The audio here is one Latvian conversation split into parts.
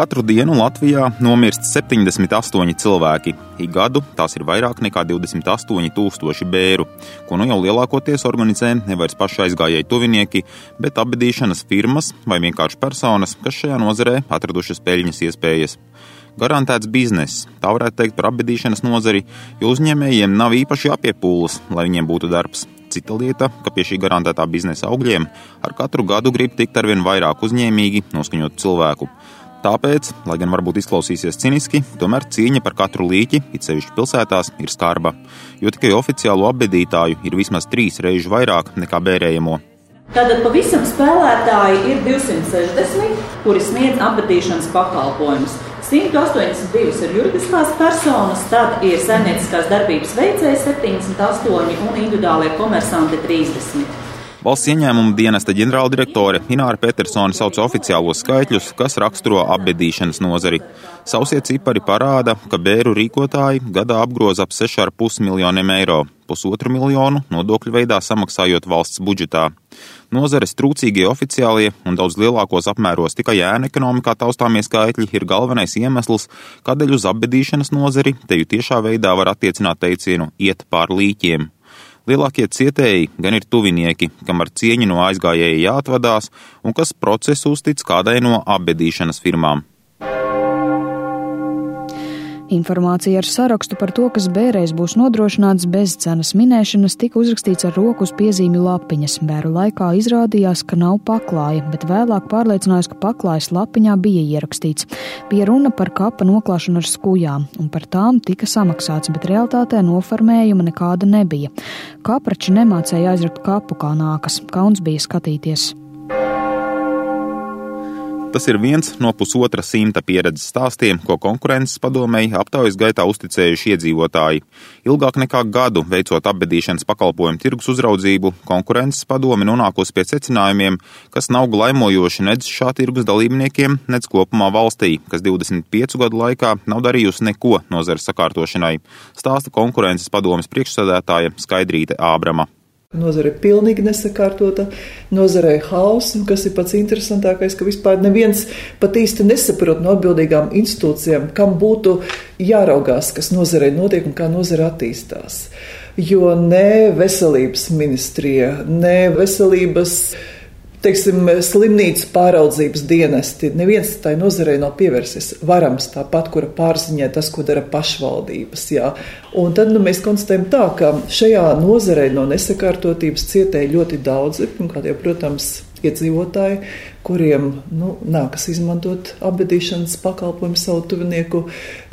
Katru dienu Latvijā nomirst 78 cilvēki. Ik gadu tās ir vairāk nekā 28,000 bēru, ko nu jau lielākoties organizē nevis paši aizgājēji tuvinieki, bet abadīšanas firmas vai vienkārši personas, kas šajā nozarē atradušas peļņas iespējas. Garantēts bizness, tā varētu teikt par abadīšanas nozari, jo uzņēmējiem nav īpaši jāpiepūlas, lai viņiem būtu darbs. Cita lieta, ka pie šī garantētā biznesa augļiem ar katru gadu grib tikt arvien vairāk uzņēmīgi noskaņotu cilvēku. Tāpēc, lai gan varbūt izklausīsies ciniski, tomēr cīņa par katru līķi, it sevišķi pilsētās, ir skarba, jo tikai oficiālo apbedītāju ir vismaz trīs reizes vairāk nekā bērējamo. Tātad pavisam spēlētāji ir 260, kuri sniedz apbedīšanas pakalpojumus. 182 ir juridiskās personas, tad ir saimnieciskās darbības veicēji 78 un individuālie komersanti 30. Valsts ieņēmuma dienesta ģenerāldirektore Ināra Petersone sauc oficiālos skaitļus, kas raksturo apbedīšanas nozari. Sausie cipari parāda, ka bēru rīkotāji gadā apgroza ap 6,5 miljoniem eiro, pusotru miljonu nodokļu veidā samaksājot valsts budžetā. Nozares trūcīgie oficiālie un daudz lielākos apmēros tikai ēna ekonomikā taustāmie skaitļi ir galvenais iemesls, kādēļ uz apbedīšanas nozari te jau tiešā veidā var attiecināt teicienu iet pār līķiem. Lielākie cietēji gan ir tuvinieki, kam ar cieņu no aizgājēja jāatvadās un kas procesu uztic kādai no apbedīšanas firmām. Informācija ar sarakstu par to, kas bērēs būs nodrošināts bez cenas minēšanas, tika uzrakstīts ar roku uz piezīmju lapiņas. Bēru laikā izrādījās, ka nav paklāja, bet vēlāk pārliecinājās, ka paklājas lapiņā bija ierakstīts. Bija runa par kapa noklāšanu ar skujām, un par tām tika samaksāts, bet realtātē noformējuma nekāda nebija. Kaprači nemācēja aizrakt kapu kā nākas, kauns bija skatīties. Tas ir viens no pusotra simta pieredzes stāstiem, ko konkurences padomēji aptaujas gaitā uzticējuši iedzīvotāji. Ilgāk nekā gadu veicot apbedīšanas pakalpojumu tirgus uzraudzību, konkurences padome nonākusi pie secinājumiem, kas nav glaimojoši nedz šā tirgus dalībniekiem, nedz kopumā valstī, kas 25 gadu laikā nav darījusi neko nozares sakārtošanai, stāsta konkurences padomes priekšsēdētāja Skaidrīte Ābrama. Nozare ir pilnīgi nesakārtota, nozarē ir hauss, un kas ir pats interesantākais, ka vispār neviens pat īsti nesaprot no atbildīgām institūcijām, kam būtu jāraugās, kas nozarē notiek un kā nozare attīstās. Jo ne veselības ministrija, ne veselības teiksim, slimnīcu pāraudzības dienesti. Neviens tai nozarei nav pievērsies. Varams tāpat, kura pārziņē tas, ko dara pašvaldības. Jā. Un tad nu, mēs konstatējam tā, ka šajā nozarei no nesakārtotības cietēja ļoti daudzi, pirmkārt jau, protams, iedzīvotāji, kuriem nu, nākas izmantot apbedīšanas pakalpojumu savu tuvinieku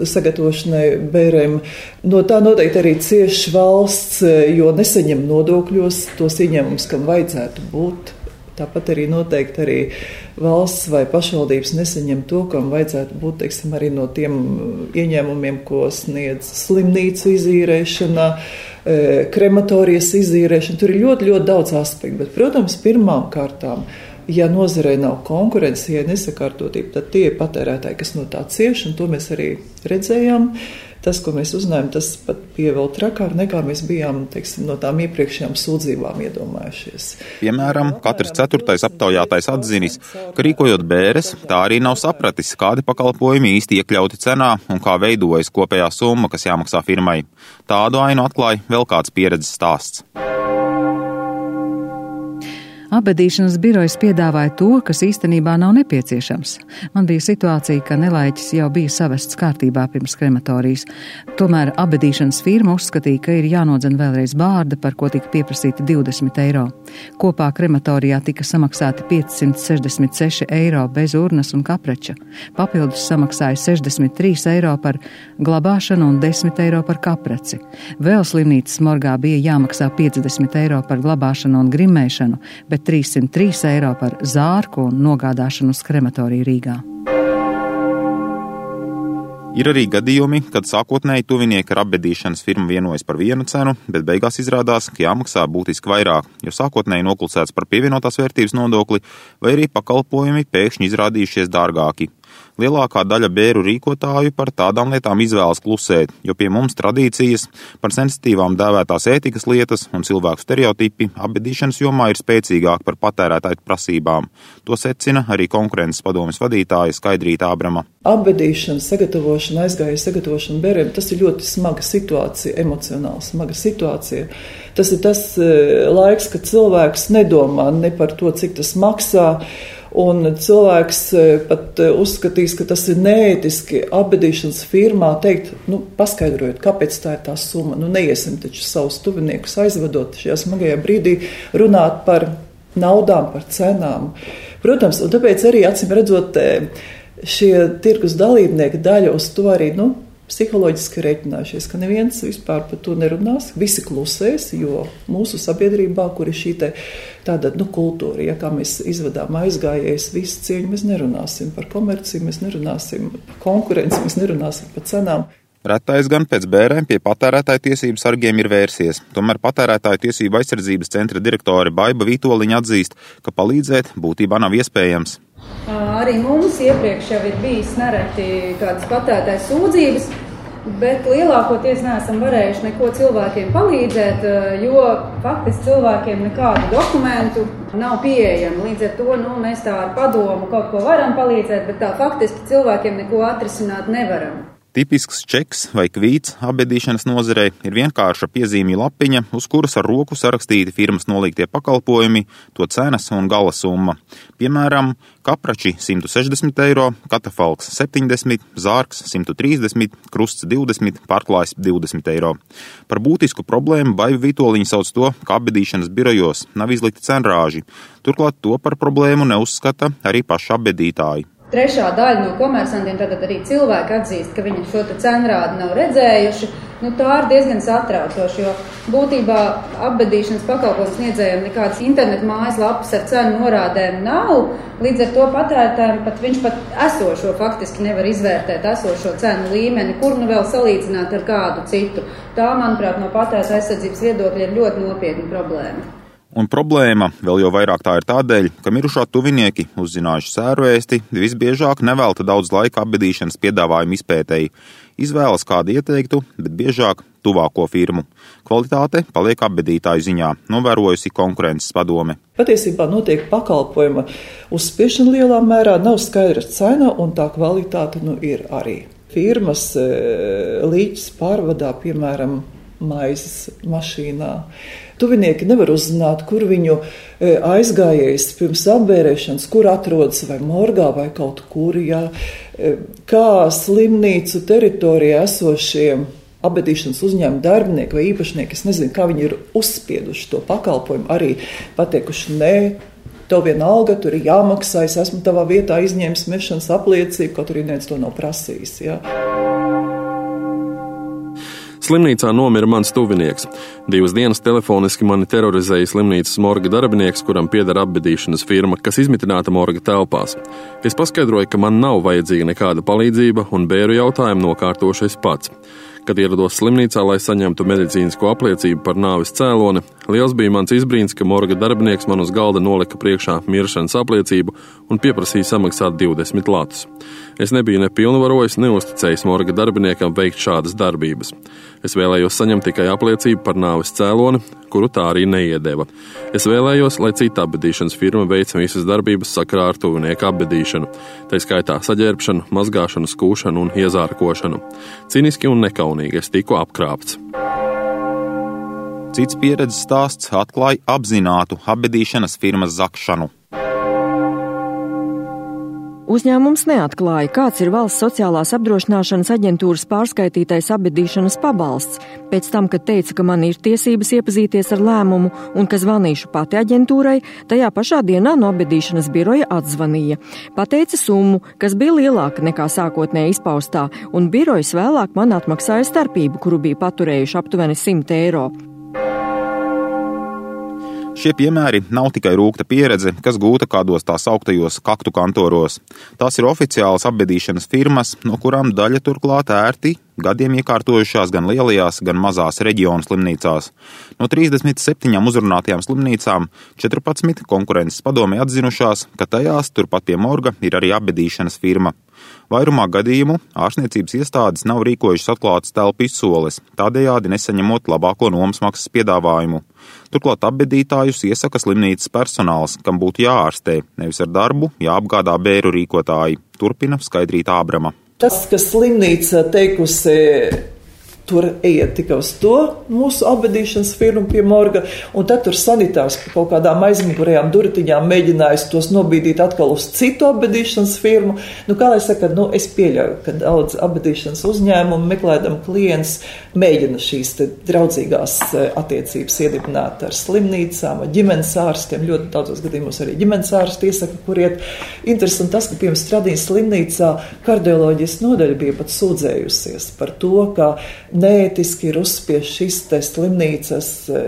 sagatavošanai bērēm. No tā noteikti arī cieši valsts, jo nesaņem nodokļos tos ieņēmumus, kam vajadzētu būt. Tāpat arī noteikti arī valsts vai pašvaldības nesaņem to, kam vajadzētu būt teiksim, arī no tiem ieņēmumiem, ko sniedz slimnīcu izīrēšana, e, krematorijas izīrēšana. Tur ir ļoti, ļoti daudz aspektu. Bet, protams, pirmām kārtām. Ja nozarei nav konkurences, ja nesakārtotība, tad tie ir patērētāji, kas no tā cieš, un to mēs arī redzējām. Uh, tas, ko mēs uzzinājām, tas pat bija vēl trakāk nekā mēs bijām teiksim, no tām iepriekšējām sūdzībām iedomājušies. Piemēram, katrs ceturtais aptaujātais atzinis, ka rīkojot bēres, tā arī nav sapratis, kādi pakalpojumi īsti iekļauti cenā un kā veidojas kopējā summa, kas jāmaksā firmai. Tādu ainu atklāja vēl kāds pieredzes stāsts. Abedīšanas birojas piedāvāja to, kas īstenībā nav nepieciešams. Man bija situācija, ka nelaiķis jau bija savests kārtībā pirms krematorijas. Tomēr abedīšanas firma uzskatīja, ka ir jānodzen vēlreiz bārda, par ko tika pieprasīti 20 eiro. Kopā krematorijā tika samaksāti 566 eiro bez urnas un kapreča. Papildus samaksāja 63 eiro par glabāšanu un 10 eiro par kapreci. Vēl slimnīcas morgā bija jāmaksā 50 eiro par glabāšanu un grimēšanu, bet 303 eiro par zārku un nogādāšanu uz krematoriju Rīgā. Ir arī gadījumi, kad sākotnēji tuvinieki ar apbedīšanas firmu vienojas par vienu cenu, bet beigās izrādās, ka jāmaksā būtiski vairāk, jo sākotnēji noklusēts par pievienotās vērtības nodokli, vai arī pakalpojumi pēkšņi izrādījušies dārgāki. Lielākā daļa bēru rīkotāju par tādām lietām izvēlas klusēt, jo pie mums tradīcijas par sensitīvām dēvētās ētikas lietas un cilvēku stereotipi apbedīšanas jomā ir spēcīgāk par patērētāju prasībām. To secina arī konkurences padomjas vadītāja Skaidrīta Ābrama. Apbedīšana, sagatavošana, aizgāja sagatavošana bērniem, tas ir ļoti smaga situācija, emocionāli smaga situācija. Tas ir tas eh, laiks, kad cilvēks nedomā ne par to, cik tas maksā Un cilvēks e, pat e, uzskatīs, ka tas ir neētiski apbedīšanas firmā teikt, nu, paskaidrojiet, kāpēc tā ir tā summa. Nu, neiesim taču savus tuviniekus aizvedot šajā smagajā brīdī runāt par naudām, par cenām. Protams, un tāpēc arī acīm redzot, e, šie tirgus dalībnieki daļa uz to arī, nu, psiholoģiski rēķinājušies, ka neviens vispār par to nerunās. Visi klusēs, jo mūsu sabiedrībā, kur ir šī tāda nu, kultūra, ja kā mēs izvedām aizgājējus, visu cieņu mēs nerunāsim par komerciju, mēs nerunāsim par konkurenci, mēs nerunāsim par cenām. Retais gan pēc bērēm pie patērētāju tiesību sargiem ir vērsies. Tomēr patērētāju tiesību aizsardzības centra direktore Baiva Vitoļiņa atzīst, ka palīdzēt būtībā nav iespējams. Arī mums iepriekš jau ir bijis nereti kādas patērētājas sūdzības, bet lielākoties neesam varējuši neko cilvēkiem palīdzēt, jo faktiski cilvēkiem nekādu dokumentu nav pieejama. Līdz ar to nu, mēs tā ar padomu kaut ko varam palīdzēt, bet tā faktiski cilvēkiem neko atrisināt nevaram. Tipisks čeks vai kvīts apbedīšanas nozarei ir vienkārša piezīmju lapiņa, uz kuras ar roku sarakstīti firmas nolīgtie pakalpojumi, to cenas un gala summa. Piemēram, kaprači 160 eiro, katafalks 70, zārks 130, krusts 20, pārklājs 20 eiro. Par būtisku problēmu Baiva Vitoļiņa sauc to, ka apbedīšanas birojos nav izlikti cenrāži. Turklāt to par problēmu neuzskata arī paši apbedītāji. Trešā daļa no komersantiem, tad arī cilvēki atzīst, ka viņi šo cenrādi nav redzējuši. Nu, tā ir diezgan satraucoša, jo būtībā apbedīšanas pakalpojumu sniedzējiem nekādas internetu mājaslapas ar cenu norādēm nav. Līdz ar to patērētājiem pat viņš pat esošo faktiski nevar izvērtēt esošo cenu līmeni, kur nu vēl salīdzināt ar kādu citu. Tā, manuprāt, no patērētāja aizsardzības viedokļa ir ļoti nopietna problēma. Un problēma vēl jau vairāk tā ir tādēļ, ka mirušā tuvinieki, uzzinājuši sērvēsti, visbiežāk nevelta daudz laika apbedīšanas piedāvājumu izpētēji. Izvēlas kādu ieteiktu, bet biežāk tuvāko firmu. Kvalitāte paliek apbedītāju ziņā, novērojusi konkurences padome. Patiesībā notiek pakalpojuma uzspiešana lielā mērā, nav skaidra cena un tā kvalitāte nu ir arī. Firmas e, līķis pārvadā, piemēram, maizes mašīnā. Tuvinieki nevar uzzināt, kur viņu e, aizgājējis pirms apbērēšanas, kur atrodas vai morgā vai kaut kur, jā, e, kā slimnīcu teritorijā esošie abedīšanas uzņēmuma darbinieki vai īpašnieki, es nezinu, kā viņi ir uzspieduši to pakalpojumu, arī pateikuši nē. Tev vienalga, tur ir jāmaksā, es esmu tavā vietā izņēmis mešanas apliecību, kaut arī neviens to nav prasījis. Jā. Slimnīcā nomira mans tuvinieks. Divas dienas telefoniski mani terorizēja slimnīcas morga darbinieks, kuram pieder apbedīšanas firma, kas izmitināta morga telpās. Es paskaidroju, ka man nav vajadzīga nekāda palīdzība un bēru jautājumu nokārtošu es pats. Kad ierados slimnīcā, lai saņemtu medicīnisko apliecību par nāves cēloni, liels bija mans izbrīns, ka morga darbinieks man uz galda nolika priekšā miršanas apliecību un pieprasīja samaksāt 20 latus. Es nebiju ne pilnvarojis, ne uzticējis morga darbiniekam veikt šādas darbības. Es vēlējos saņemt tikai apliecību par nāves cēloni, kuru tā arī neiedeva. Es vēlējos, lai cita apbedīšanas firma veic visas darbības sakarā ar tuvinieku apbedīšanu, tā skaitā saģērbšanu, mazgāšanu, skūšanu un iezārkošanu. Ciniski un nekaunīgi es tiku apkrāpts. Cits pieredzes stāsts atklāja apzinātu apbedīšanas firmas zakšanu. Uzņēmums neatklāja, kāds ir valsts sociālās apdrošināšanas aģentūras pārskaitītais apbedīšanas pabalsts. Pēc tam, kad teica, ka man ir tiesības iepazīties ar lēmumu un ka zvanīšu pati aģentūrai, tajā pašā dienā no apbedīšanas biroja atzvanīja. Pateica summu, kas bija lielāka nekā sākotnēji izpaustā, un birojas vēlāk man atmaksāja starpību, kuru bija paturējuši aptuveni 100 eiro. Šie piemēri nav tikai rūkta pieredze, kas gūta kādos tā sauktajos kaktu kantoros. Tās ir oficiālas apbedīšanas firmas, no kurām daļa turklāt ērti gadiem iekārtojušās gan lielajās, gan mazās reģionu slimnīcās. No 37 uzrunātajām slimnīcām 14 konkurences padomē atzinušās, ka tajās turpat pie morga ir arī apbedīšanas firma. Vairumā gadījumu ārstniecības iestādes nav rīkojušas atklātas telpu izsoles, tādējādi nesaņemot labāko nomas maksas piedāvājumu. Turklāt apbedītājus iesaka slimnīcas personāls, kam būtu jāārstē, nevis ar darbu jāapgādā bēru rīkotāji, turpina Skaidrīt Ābrama. Tas, kas slimnīca teikusi Tur ejiet tikai uz to mūsu apbedīšanas firmu pie morga, un tad tur sanitārs kaut kādām aizmugurējām durtiņām mēģinājis tos nobīdīt atkal uz citu apbedīšanas firmu. Nu, kā lai saka, nu, es pieļauju, ka daudz apbedīšanas uzņēmumu meklēdam klients mēģina šīs draudzīgās e, attiecības iedibināt ar slimnīcām, ar ģimenes ārstiem. Ļoti daudzos gadījumos arī ģimenes ārsti iesaka, kur iet. Interesanti tas, ka, piemēram, Stradīnas slimnīcā kardioloģijas nodaļa bija pat sūdzējusies par to, ka neētiski ir uzspiež šis te slimnīcas e,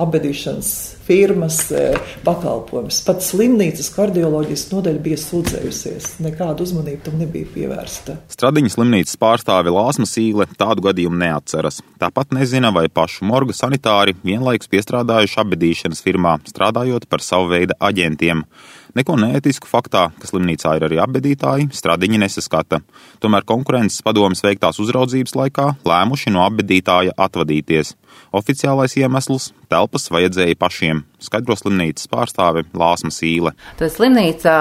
apbedīšanas firmas e, pakalpojums. Pat slimnīcas kardioloģijas nodaļa bija sūdzējusies. Nekāda uzmanība tam nebija pievērsta. Stradiņas slimnīcas pārstāve Lāsma Sīle tādu gadījumu neatceras. Tāpat nezina, vai pašu morga sanitāri vienlaikus piestrādājuši apbedīšanas firmā, strādājot par savu veidu aģentiem. Neko neētisku faktā, ka slimnīcā ir arī apbedītāji, stradiņi nesaskata. Tomēr konkurences padomas veiktās uzraudzības laikā lēmuši no apbedītāja atvadīties. Oficiālais iemesls - telpas vajadzēja pašiem, skaidro slimnīcas pārstāve Lāsma Sīle. Tad slimnīcā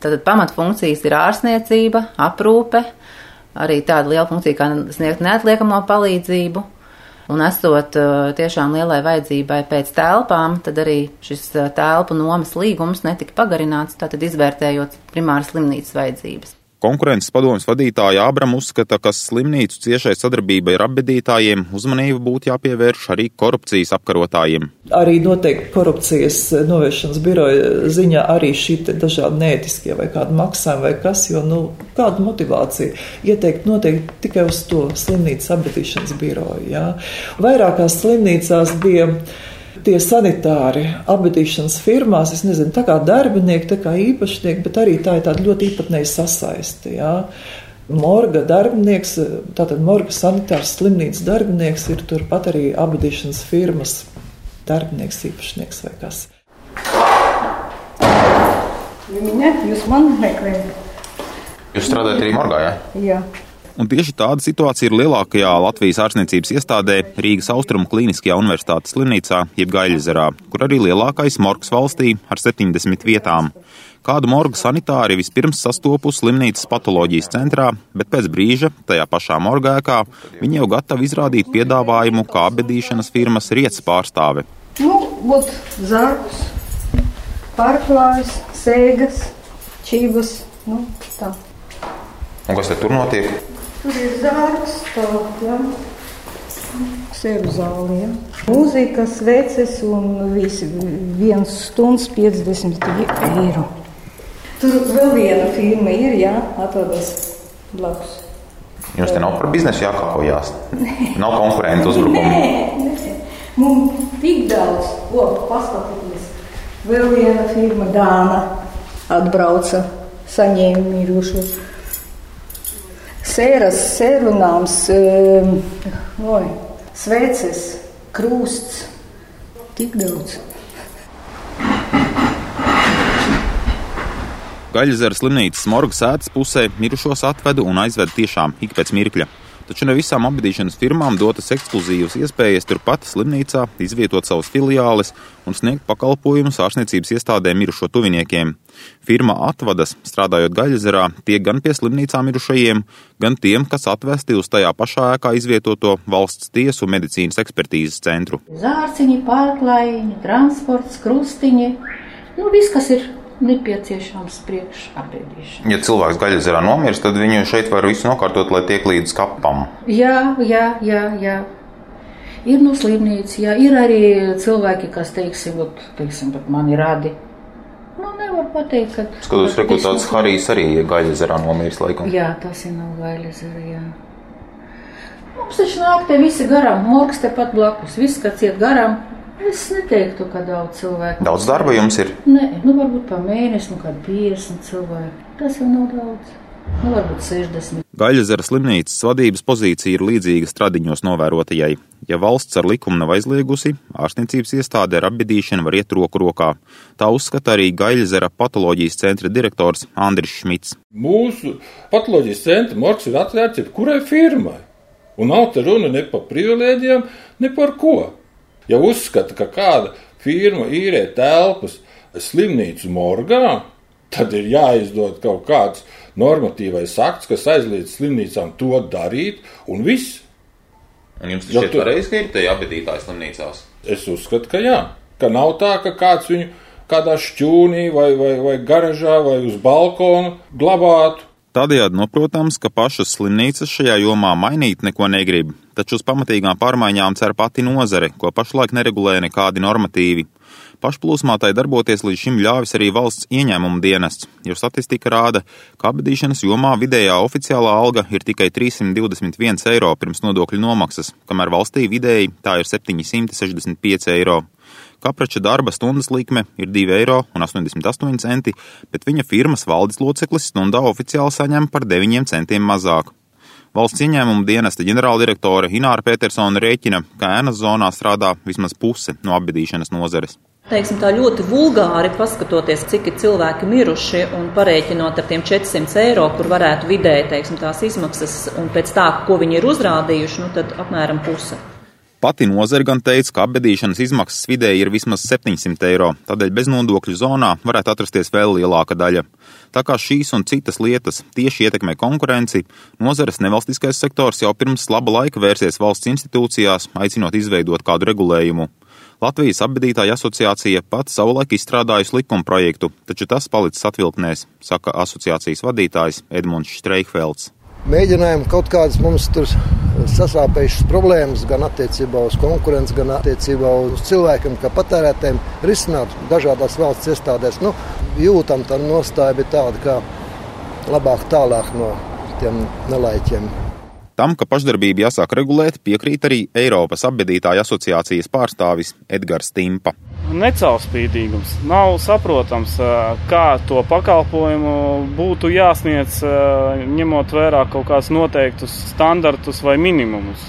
tad pamatfunkcijas ir ārstniecība, aprūpe, arī tāda liela funkcija kā sniegt neatliekamo palīdzību. Un esot tiešām lielai vajadzībai pēc telpām, tad arī šis telpu nomas līgums netika pagarināts, tātad izvērtējot primāri slimnīcas vajadzības. Konkurences padomas vadītāja Abram uzskata, ka slimnīcu ciešai sadarbībai ar apbedītājiem uzmanību būtu jāpievērš arī korupcijas apkarotājiem. Arī noteikti korupcijas novēršanas biroja ziņā arī šī dažādi neētiskie vai kādi maksājumi vai kas, jo, nu, kāda motivācija ieteikt noteikti tikai uz to slimnīcas apbedīšanas biroju, jā. Vairākās slimnīcās bija tie sanitāri apbedīšanas firmās, es nezinu, tā kā darbinieki, tā kā īpašnieki, bet arī tā ir tāda ļoti īpatnēja sasaisti. Jā. Morga darbinieks, tātad morga sanitārs slimnīcas darbinieks ir turpat arī apbedīšanas firmas darbinieks, īpašnieks vai kas. Viņa, jūs man meklējat? Jūs strādājat arī morgā, jā? Jā. Un tieši tāda situācija ir lielākajā Latvijas ārstniecības iestādē Rīgas Austrumu Kliniskajā universitātes slimnīcā, jeb Gaļazerā, kur arī lielākais morgs valstī ar 70 vietām. Kādu morgu sanitāri vispirms sastopu slimnīcas patoloģijas centrā, bet pēc brīža tajā pašā morgēkā viņi jau gatavi izrādīt piedāvājumu kā bedīšanas firmas rietas pārstāve. Nu, būt zārkus, pārklājas, sēgas, čības, nu tā. Un kas tad tur notiek? Tur ir zārks, tā, ja. Sēru zāli, ja. Mūzika, sveces un visi viens stundas 50 eiro. Tur vēl viena firma ir, jā, atrodas blakus. Jums te nav par biznesu jākāpjas. Nav konkurentu uzbrukumu. Nē, nē. Mums tik daudz, ko paskatieties. Vēl viena firma Dāna atbrauca, saņēma mirušo sēras, sērunāms, no, sveces, krūsts, tik daudz. Gaļas slimnīcas morga sēdes pusē mirušos atveda un aizveda tiešām ik pēc mirkļa taču ne visām apbedīšanas firmām dotas ekskluzīvas iespējas turpat slimnīcā izvietot savus filiāles un sniegt pakalpojumus ārstniecības iestādēm mirušo tuviniekiem. Firma atvadas, strādājot Gaļazerā, tiek gan pie slimnīcām mirušajiem, gan tiem, kas atvesti uz tajā pašā ēkā izvietoto valsts tiesu medicīnas ekspertīzes centru. Zārciņi, pārklājiņi, transports, krustiņi, nu viss, kas ir nepieciešams priekšapēdīšanai. Ja cilvēks gaļasarā nomirst, tad viņu šeit var visu nokārtot, lai tiek līdz kapam. Jā, jā, jā. jā. Ir no slimnīcas, jā, ir arī cilvēki, kas, teiksim, ot, teiksim pat mani radi. Nu, nevar pateikt, ka. Skatos, ka tāds Harijs arī gaļasarā nomirst laikam. Jā, tas ir no gaļasara, jā. Mums taču nāk te visi garām, morgs tepat blakus, viss, kas iet garām, Es neteiktu, ka daudz cilvēku. Daudz darba jums ir? Nē, nu varbūt pa mēnesi, nu kādi 50 cilvēki. Tas jau nav daudz. Nu, varbūt 60. Gaļazera slimnīcas vadības pozīcija ir līdzīga stradiņos novērotajai. Ja valsts ar likumu nav aizliegusi, ārstniecības iestāde ar apbedīšanu var iet roku rokā. Tā uzskata arī Gaļazera patoloģijas centra direktors Andris Šmits. Mūsu patoloģijas centra morgs ir atvērts jebkurai firmai. Un nav te runa ne par privilēģiem, ne par ko. Ja uzskata, ka kāda firma īrē telpas slimnīcu morgā, tad ir jāizdod kaut kāds normatīvais akts, kas aizliedz slimnīcām to darīt, un viss. Un jums tas šķiet tu... pareizi, ka ir te abadītāji slimnīcās? Es uzskatu, ka jā. Ka nav tā, ka kāds viņu kādā šķūnī vai, vai, vai garažā vai uz balkona glabātu. Tādējādi noprotams, ka pašas slimnīcas šajā jomā mainīt neko negrib, taču uz pamatīgām pārmaiņām cer pati nozare, ko pašlaik neregulē nekādi normatīvi. Pašplūsmā tai darboties līdz šim ļāvis arī valsts ieņēmuma dienests, jo statistika rāda, ka apbedīšanas jomā vidējā oficiālā alga ir tikai 321 eiro pirms nodokļu nomaksas, kamēr valstī vidēji tā ir 765 eiro. Kaprača darba stundas likme ir 2,88 eiro, bet viņa firmas valdes loceklis stundā oficiāli saņem par 9 centiem mazāk. Valsts ieņēmuma dienesta ģenerāldirektore Ināra Petersona rēķina, ka ēnas zonā strādā vismaz puse no apbedīšanas nozares. Teiksim, tā ļoti vulgāri paskatoties, cik ir cilvēki miruši un parēķinot ar tiem 400 eiro, kur varētu vidēji teiksim, tās izmaksas, un pēc tā, ko viņi ir uzrādījuši, nu, tad apmēram puse. Pati nozare gan teica, ka apbedīšanas izmaksas vidēji ir vismaz 700 eiro, tādēļ beznodokļu zonā varētu atrasties vēl lielāka daļa. Tā kā šīs un citas lietas tieši ietekmē konkurenci, nozares nevalstiskais sektors jau pirms laba laika vērsies valsts institūcijās, aicinot izveidot kādu regulējumu. Latvijas apbedītāja asociācija pat savulaik izstrādājusi likuma projektu, taču tas palicis atvilknēs, saka asociācijas vadītājs Edmunds Streikfelds. Mēģinājām kaut kādas mums tur sasāpējušas problēmas gan attiecībā uz konkurenci, gan attiecībā uz cilvēkiem, kā patērētājiem, risināt dažādās valsts iestādēs. Nu, jūtam, tā nostāja bija tāda, ka labāk tālāk no tiem nelaiķiem. Tam, ka pašdarbību jāsāk regulēt, piekrīt arī Eiropas apbedītāju asociācijas pārstāvis Edgars Timpa. Necaurspīdīgums nav saprotams, kā to pakalpojumu būtu jāsniedz, ņemot vērā kaut kādus noteiktus standartus vai minimumus.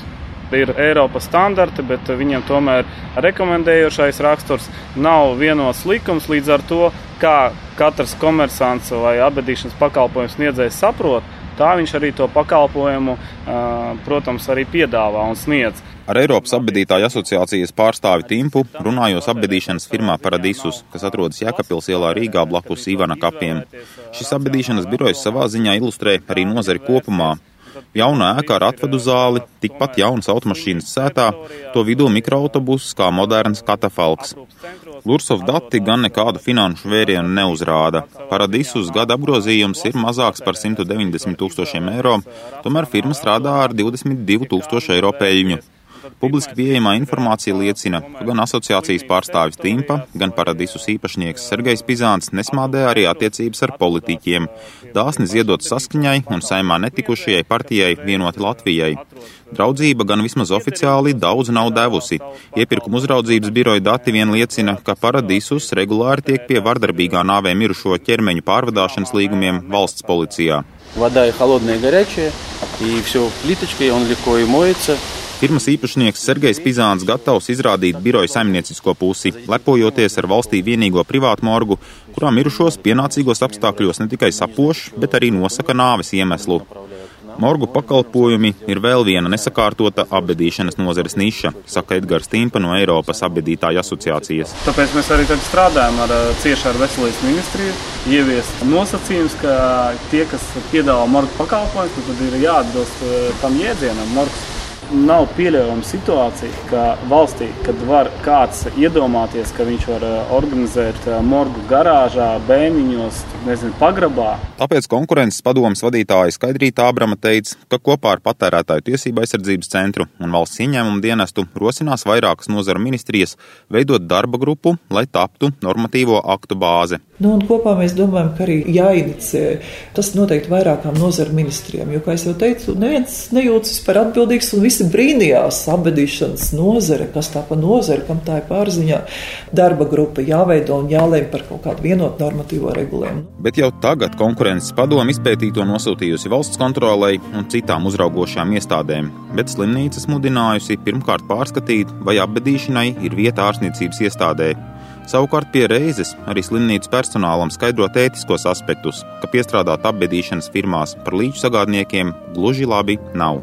Ir Eiropas standarti, bet viņiem tomēr rekomendējošais raksturs nav vienots likums. Līdz ar to, kā katrs komersants vai apbedīšanas pakalpojums sniedzējs saprot, tā viņš arī to pakalpojumu, protams, arī piedāvā un sniedz. Ar Eiropas apbedītāju asociācijas pārstāvi Timpu runājos apbedīšanas firmā Paradisus, kas atrodas Jēkabpils ielā Rīgā blakus Ivana kapiem. Šis apbedīšanas birojs savā ziņā ilustrē arī nozari kopumā. Jauna ēka ar atvadu zāli, tikpat jaunas automašīnas sētā, to vidū mikroautobuss kā moderns katafalks. Lursov dati gan nekādu finanšu vērienu neuzrāda. Paradisus gada apgrozījums ir mazāks par 190 tūkstošiem eiro, tomēr firma strādā ar 22 tūkstošu eiro peļņu. Publiski pieejamā informācija liecina, ka gan asociācijas pārstāvis Timpa, gan paradisus īpašnieks Sergejs Pizāns nesmādē arī attiecības ar politiķiem, dāsni ziedot saskaņai un saimā netikušajai partijai vienoti Latvijai. Draudzība gan vismaz oficiāli daudz nav devusi. Iepirkuma uzraudzības biroja dati vien liecina, ka paradisus regulāri tiek pie vardarbīgā nāvē mirušo ķermeņu pārvadāšanas līgumiem valsts policijā. Вода и холодная, и горячая, и все плиточкой, он легко и моется. Firmas īpašnieks Sergejs Pizāns gatavs izrādīt biroja saimniecisko pusi, lepojoties ar valstī vienīgo privātu morgu, kurā mirušos pienācīgos apstākļos ne tikai sapoš, bet arī nosaka nāves iemeslu. Morgu pakalpojumi ir vēl viena nesakārtota apbedīšanas nozares niša, saka Edgars Timpa no Eiropas apbedītāju asociācijas. Tāpēc mēs arī strādājam ar, cieši ar veselības ministriju, ieviest nosacījums, ka tie, kas piedāvā morgu pakalpojumus, tad ir jāatbilst tam jēdzienam. Morgs Nav pieļaujama situācija, ka valstī, kad var kāds iedomāties, ka viņš var eh, organizēt eh, morgu garāžā, bēniņos, nezinu, pagrabā. Tāpēc konkurences padomas vadītāja Skaidrīta Ābrama teica, ka kopā ar Patērētāju tiesību aizsardzības centru un valsts ieņēmumu dienestu rosinās vairākas nozaru ministrijas veidot darba grupu, lai taptu normatīvo aktu bāze. Nu, kopā mēs domājam, ka arī jāinicē tas noteikti vairākām nozaru ministrijām, jo, kā jau teicu, neviens nejūtas par atbildīgs un viss visi brīnījās, abadīšanas nozare, kas tā pa nozare, kam tā ir pārziņā. Darba grupa jāveido un jālēm par kaut kādu vienotu normatīvo regulējumu. Bet jau tagad konkurences padomu izpētīto nosūtījusi valsts kontrolei un citām uzraugošām iestādēm, bet slimnīcas mudinājusi pirmkārt pārskatīt, vai abadīšanai ir vieta ārstniecības iestādē. Savukārt pie reizes arī slimnīcas personālam skaidrot ētiskos aspektus, ka piestrādāt apbedīšanas firmās par līdzu sagādniekiem gluži labi nav.